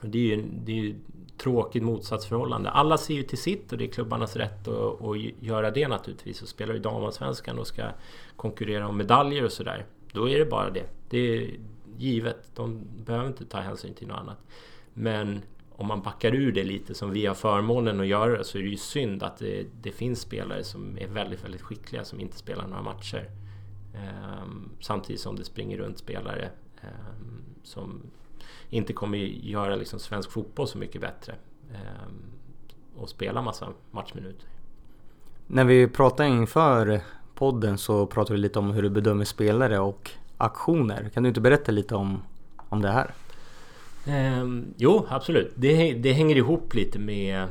Det är ju, det är ju tråkigt motsatsförhållande. Alla ser ju till sitt och det är klubbarnas rätt att, att göra det naturligtvis. Och spelar ju damallsvenskan och ska konkurrera om medaljer och sådär. Då är det bara det. Det är givet. De behöver inte ta hänsyn till något annat. Men om man backar ur det lite som vi har förmånen att göra så är det ju synd att det, det finns spelare som är väldigt, väldigt skickliga som inte spelar några matcher. Ehm, samtidigt som det springer runt spelare ehm, som inte kommer göra liksom svensk fotboll så mycket bättre ehm, och spela massa matchminuter. När vi pratade inför podden så pratade vi lite om hur du bedömer spelare och aktioner. Kan du inte berätta lite om, om det här? Um, jo, absolut. Det, det hänger ihop lite med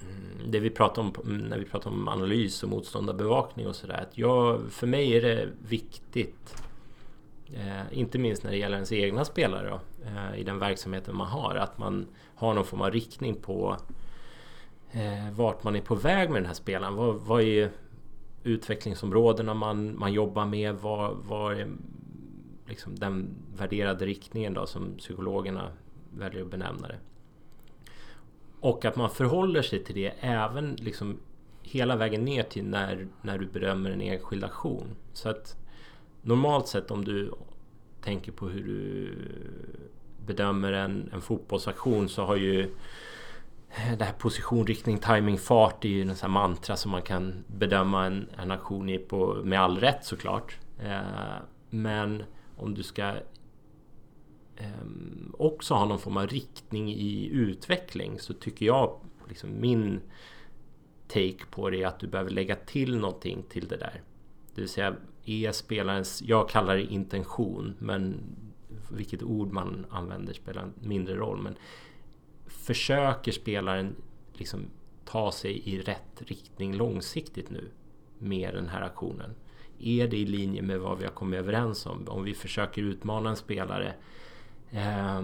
mm, det vi pratar om mm, när vi pratar om analys och motståndarbevakning och sådär. för mig är det viktigt, eh, inte minst när det gäller ens egna spelare då, eh, i den verksamheten man har, att man har någon form av riktning på eh, vart man är på väg med den här spelaren. Vad, vad är utvecklingsområdena man, man jobbar med? Vad, vad är liksom den värderade riktningen då som psykologerna väljer att benämna det. Och att man förhåller sig till det även liksom hela vägen ner till när, när du bedömer en enskild aktion. Så att normalt sett om du tänker på hur du bedömer en, en fotbollsaktion så har ju det här position, riktning, timing, fart är ju en sån mantra som man kan bedöma en, en aktion i på, med all rätt såklart. Eh, men om du ska eh, också ha någon form av riktning i utveckling så tycker jag, liksom min take på det är att du behöver lägga till någonting till det där. Det vill säga, är spelarens, jag kallar det intention, men vilket ord man använder spelar mindre roll. Men försöker spelaren liksom ta sig i rätt riktning långsiktigt nu med den här aktionen? Är det i linje med vad vi har kommit överens om? Om vi försöker utmana en spelare eh,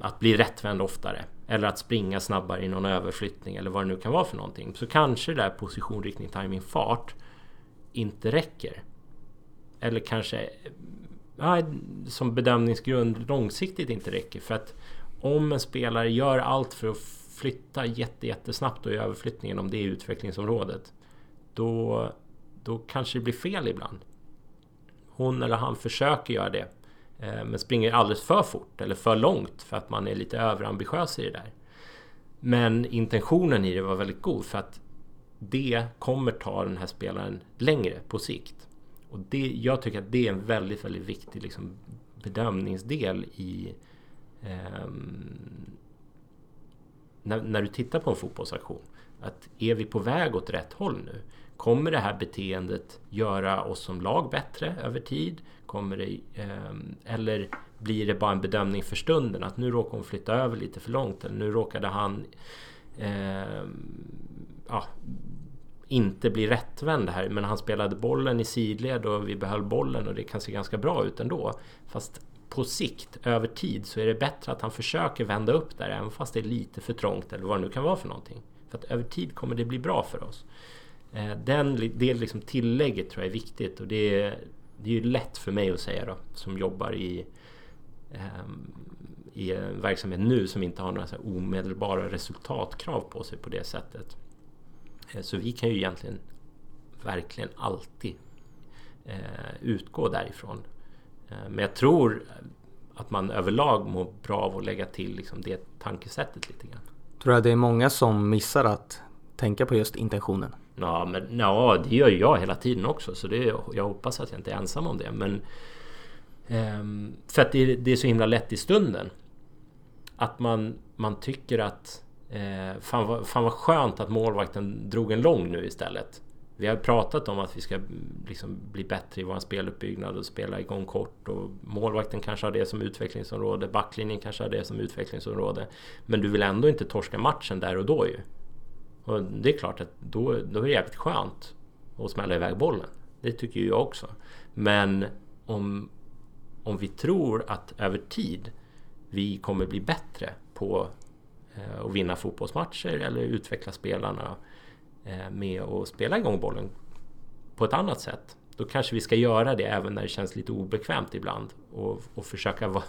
att bli rättvänd oftare eller att springa snabbare i någon överflyttning eller vad det nu kan vara för någonting. Så kanske det där position, riktning, timing, fart inte räcker. Eller kanske eh, ja, som bedömningsgrund långsiktigt inte räcker. För att om en spelare gör allt för att flytta jätte, jättesnabbt och i överflyttningen om det är utvecklingsområdet. Då då kanske det blir fel ibland. Hon eller han försöker göra det eh, men springer alldeles för fort eller för långt för att man är lite överambitiös i det där. Men intentionen i det var väldigt god för att det kommer ta den här spelaren längre på sikt. Och det, jag tycker att det är en väldigt, väldigt viktig liksom, bedömningsdel i eh, när, när, du tittar på en fotbollsaktion. Att är vi på väg åt rätt håll nu? Kommer det här beteendet göra oss som lag bättre över tid? Kommer det, eh, eller blir det bara en bedömning för stunden att nu råkar hon flytta över lite för långt eller nu råkade han eh, ja, inte bli rättvänd här men han spelade bollen i sidled och vi behöll bollen och det kan se ganska bra ut ändå. Fast på sikt, över tid, så är det bättre att han försöker vända upp där även fast det är lite för trångt eller vad det nu kan vara för någonting. För att över tid kommer det bli bra för oss. Eh, den, det liksom tillägget tror jag är viktigt och det är, det är ju lätt för mig att säga då som jobbar i, ehm, i en verksamhet nu som inte har några så omedelbara resultatkrav på sig på det sättet. Eh, så vi kan ju egentligen verkligen alltid eh, utgå därifrån. Eh, men jag tror att man överlag mår bra av att lägga till liksom det tankesättet lite grann. Tror du att det är många som missar att tänka på just intentionen? Ja, men ja, det gör jag hela tiden också. Så det, jag hoppas att jag inte är ensam om det. Men um, för att det, det, är så himla lätt i stunden. Att man, man tycker att eh, fan, vad, fan vad skönt att målvakten drog en lång nu istället. Vi har pratat om att vi ska liksom bli bättre i vår speluppbyggnad och spela igång kort och målvakten kanske har det som utvecklingsområde, backlinjen kanske har det som utvecklingsområde. Men du vill ändå inte torska matchen där och då ju. Och det är klart att då, då är det jävligt skönt att smälla iväg bollen. Det tycker ju jag också. Men om, om vi tror att över tid vi kommer bli bättre på eh, att vinna fotbollsmatcher eller utveckla spelarna Eh, med att spela igång bollen på ett annat sätt. Då kanske vi ska göra det även när det känns lite obekvämt ibland och, och försöka va,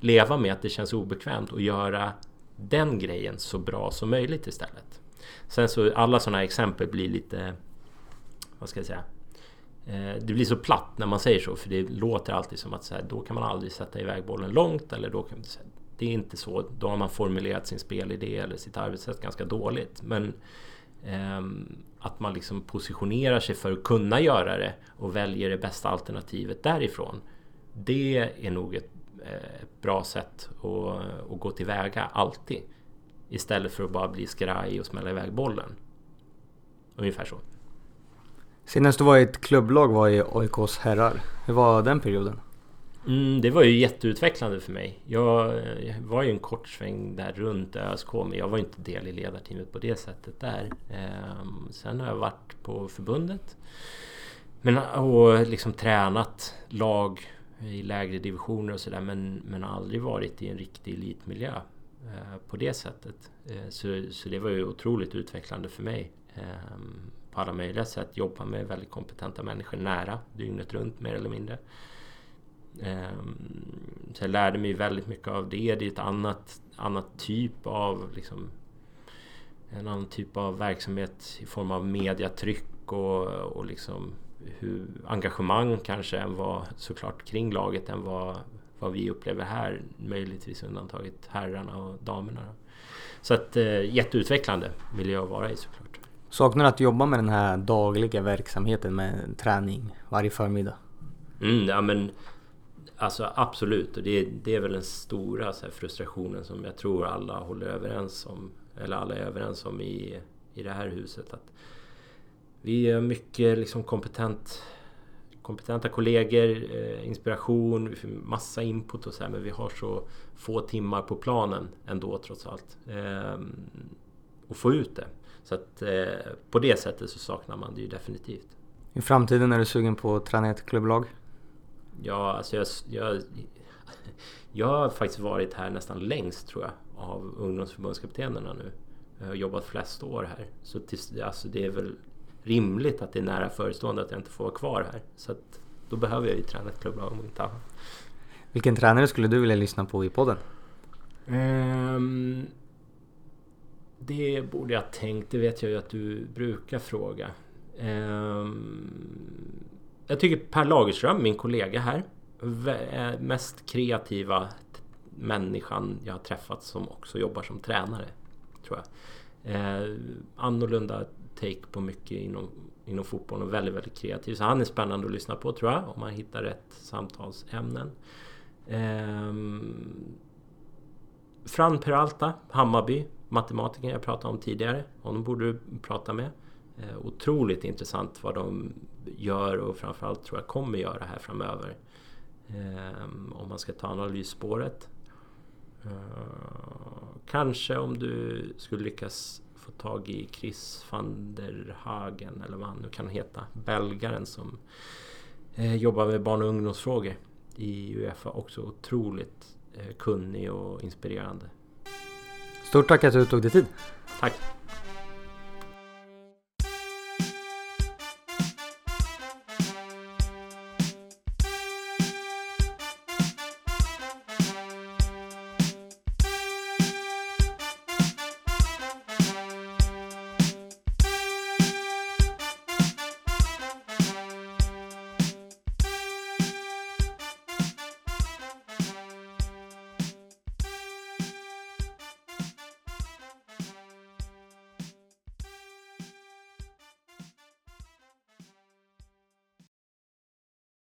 leva med att det känns obekvämt och göra den grejen så bra som möjligt istället. Sen så alla sådana exempel blir lite, vad ska jag säga, eh, det blir så platt när man säger så för det låter alltid som att så här, då kan man aldrig sätta iväg bollen långt eller då kan, det är inte så. Då har man formulerat sin spelidé eller sitt arbetssätt ganska dåligt. Men ehm, att man liksom positionerar sig för att kunna göra det och väljer det bästa alternativet därifrån. Det är nog ett, ett bra sätt att, att gå tillväga alltid. Istället för att bara bli skraj och smälla iväg bollen. Ungefär så. Senast du var i ett klubblag var i AIKs herrar. Hur var den perioden? Mm, det var ju jätteutvecklande för mig. Jag, jag, var ju en kort sväng där runt ÖSK men jag var inte del i ledarteamet på det sättet där. Ehm, sen har jag varit på förbundet men, och liksom tränat lag i lägre divisioner och sådär men, men aldrig varit i en riktig elitmiljö Eh, på det sättet. Eh, så, så det var ju otroligt utvecklande för mig. Ehm, på alla möjliga sätt. Jobba med väldigt kompetenta människor nära dygnet runt mer eller mindre. Ehm, så jag lärde mig väldigt mycket av det. Det är ett annat, annat typ av liksom, en annan typ av verksamhet i form av mediatryck och, och liksom hur engagemang kanske än vad såklart kring laget än vad, vad vi upplever här. Möjligtvis undantaget herrarna och damerna. Så att eh, jätteutvecklande miljö att vara i såklart. Saknar du att jobba med den här dagliga verksamheten med träning varje förmiddag? Mm, ja men Alltså absolut, och det, det är väl den stora här, frustrationen som jag tror alla håller överens om. Eller alla är överens om i, i det här huset. Att vi är mycket liksom kompetent, kompetenta kollegor, eh, inspiration, massa input och så här, men vi har så få timmar på planen ändå trots allt. Och få ut det. Så att eh, på det sättet så saknar man det ju definitivt. I framtiden är du sugen på att träna ett klubblag? Ja, alltså jag, jag, [laughs] jag har faktiskt varit här nästan längst tror jag av ungdomsförbundskaptenerna nu. Jag har jobbat flest år här. Så till, alltså det är väl rimligt att det är nära förestående att jag inte får vara kvar här. Så att då behöver jag ju träna ett klubblag om inte annat. Vilken tränare skulle du vilja lyssna på i podden? Um, det borde jag tänkt. Det vet jag ju att du brukar fråga. Um, jag tycker Per Lagerström, min kollega här, är mest kreativa människan jag har träffat som också jobbar som tränare. Tror jag. Eh, annorlunda take på mycket inom, inom fotbollen och väldigt, väldigt kreativ. Så han är spännande att lyssna på tror jag, om man hittar rätt samtalsämnen. Ehm, Fran Peralta, Hammarby, matematikern jag pratade om tidigare. Honom borde du prata med. Ehm, otroligt intressant vad de gör och framförallt tror jag kommer göra här framöver. Ehm, om man ska ta analysspåret. Ehm, kanske om du skulle lyckas tag i Chris van der Hagen eller vad han nu kan heta. Belgaren som eh, jobbar med barn och ungdomsfrågor i Uefa. Också otroligt kunnig och inspirerande. Stort tack att du tog dig tid. Tack.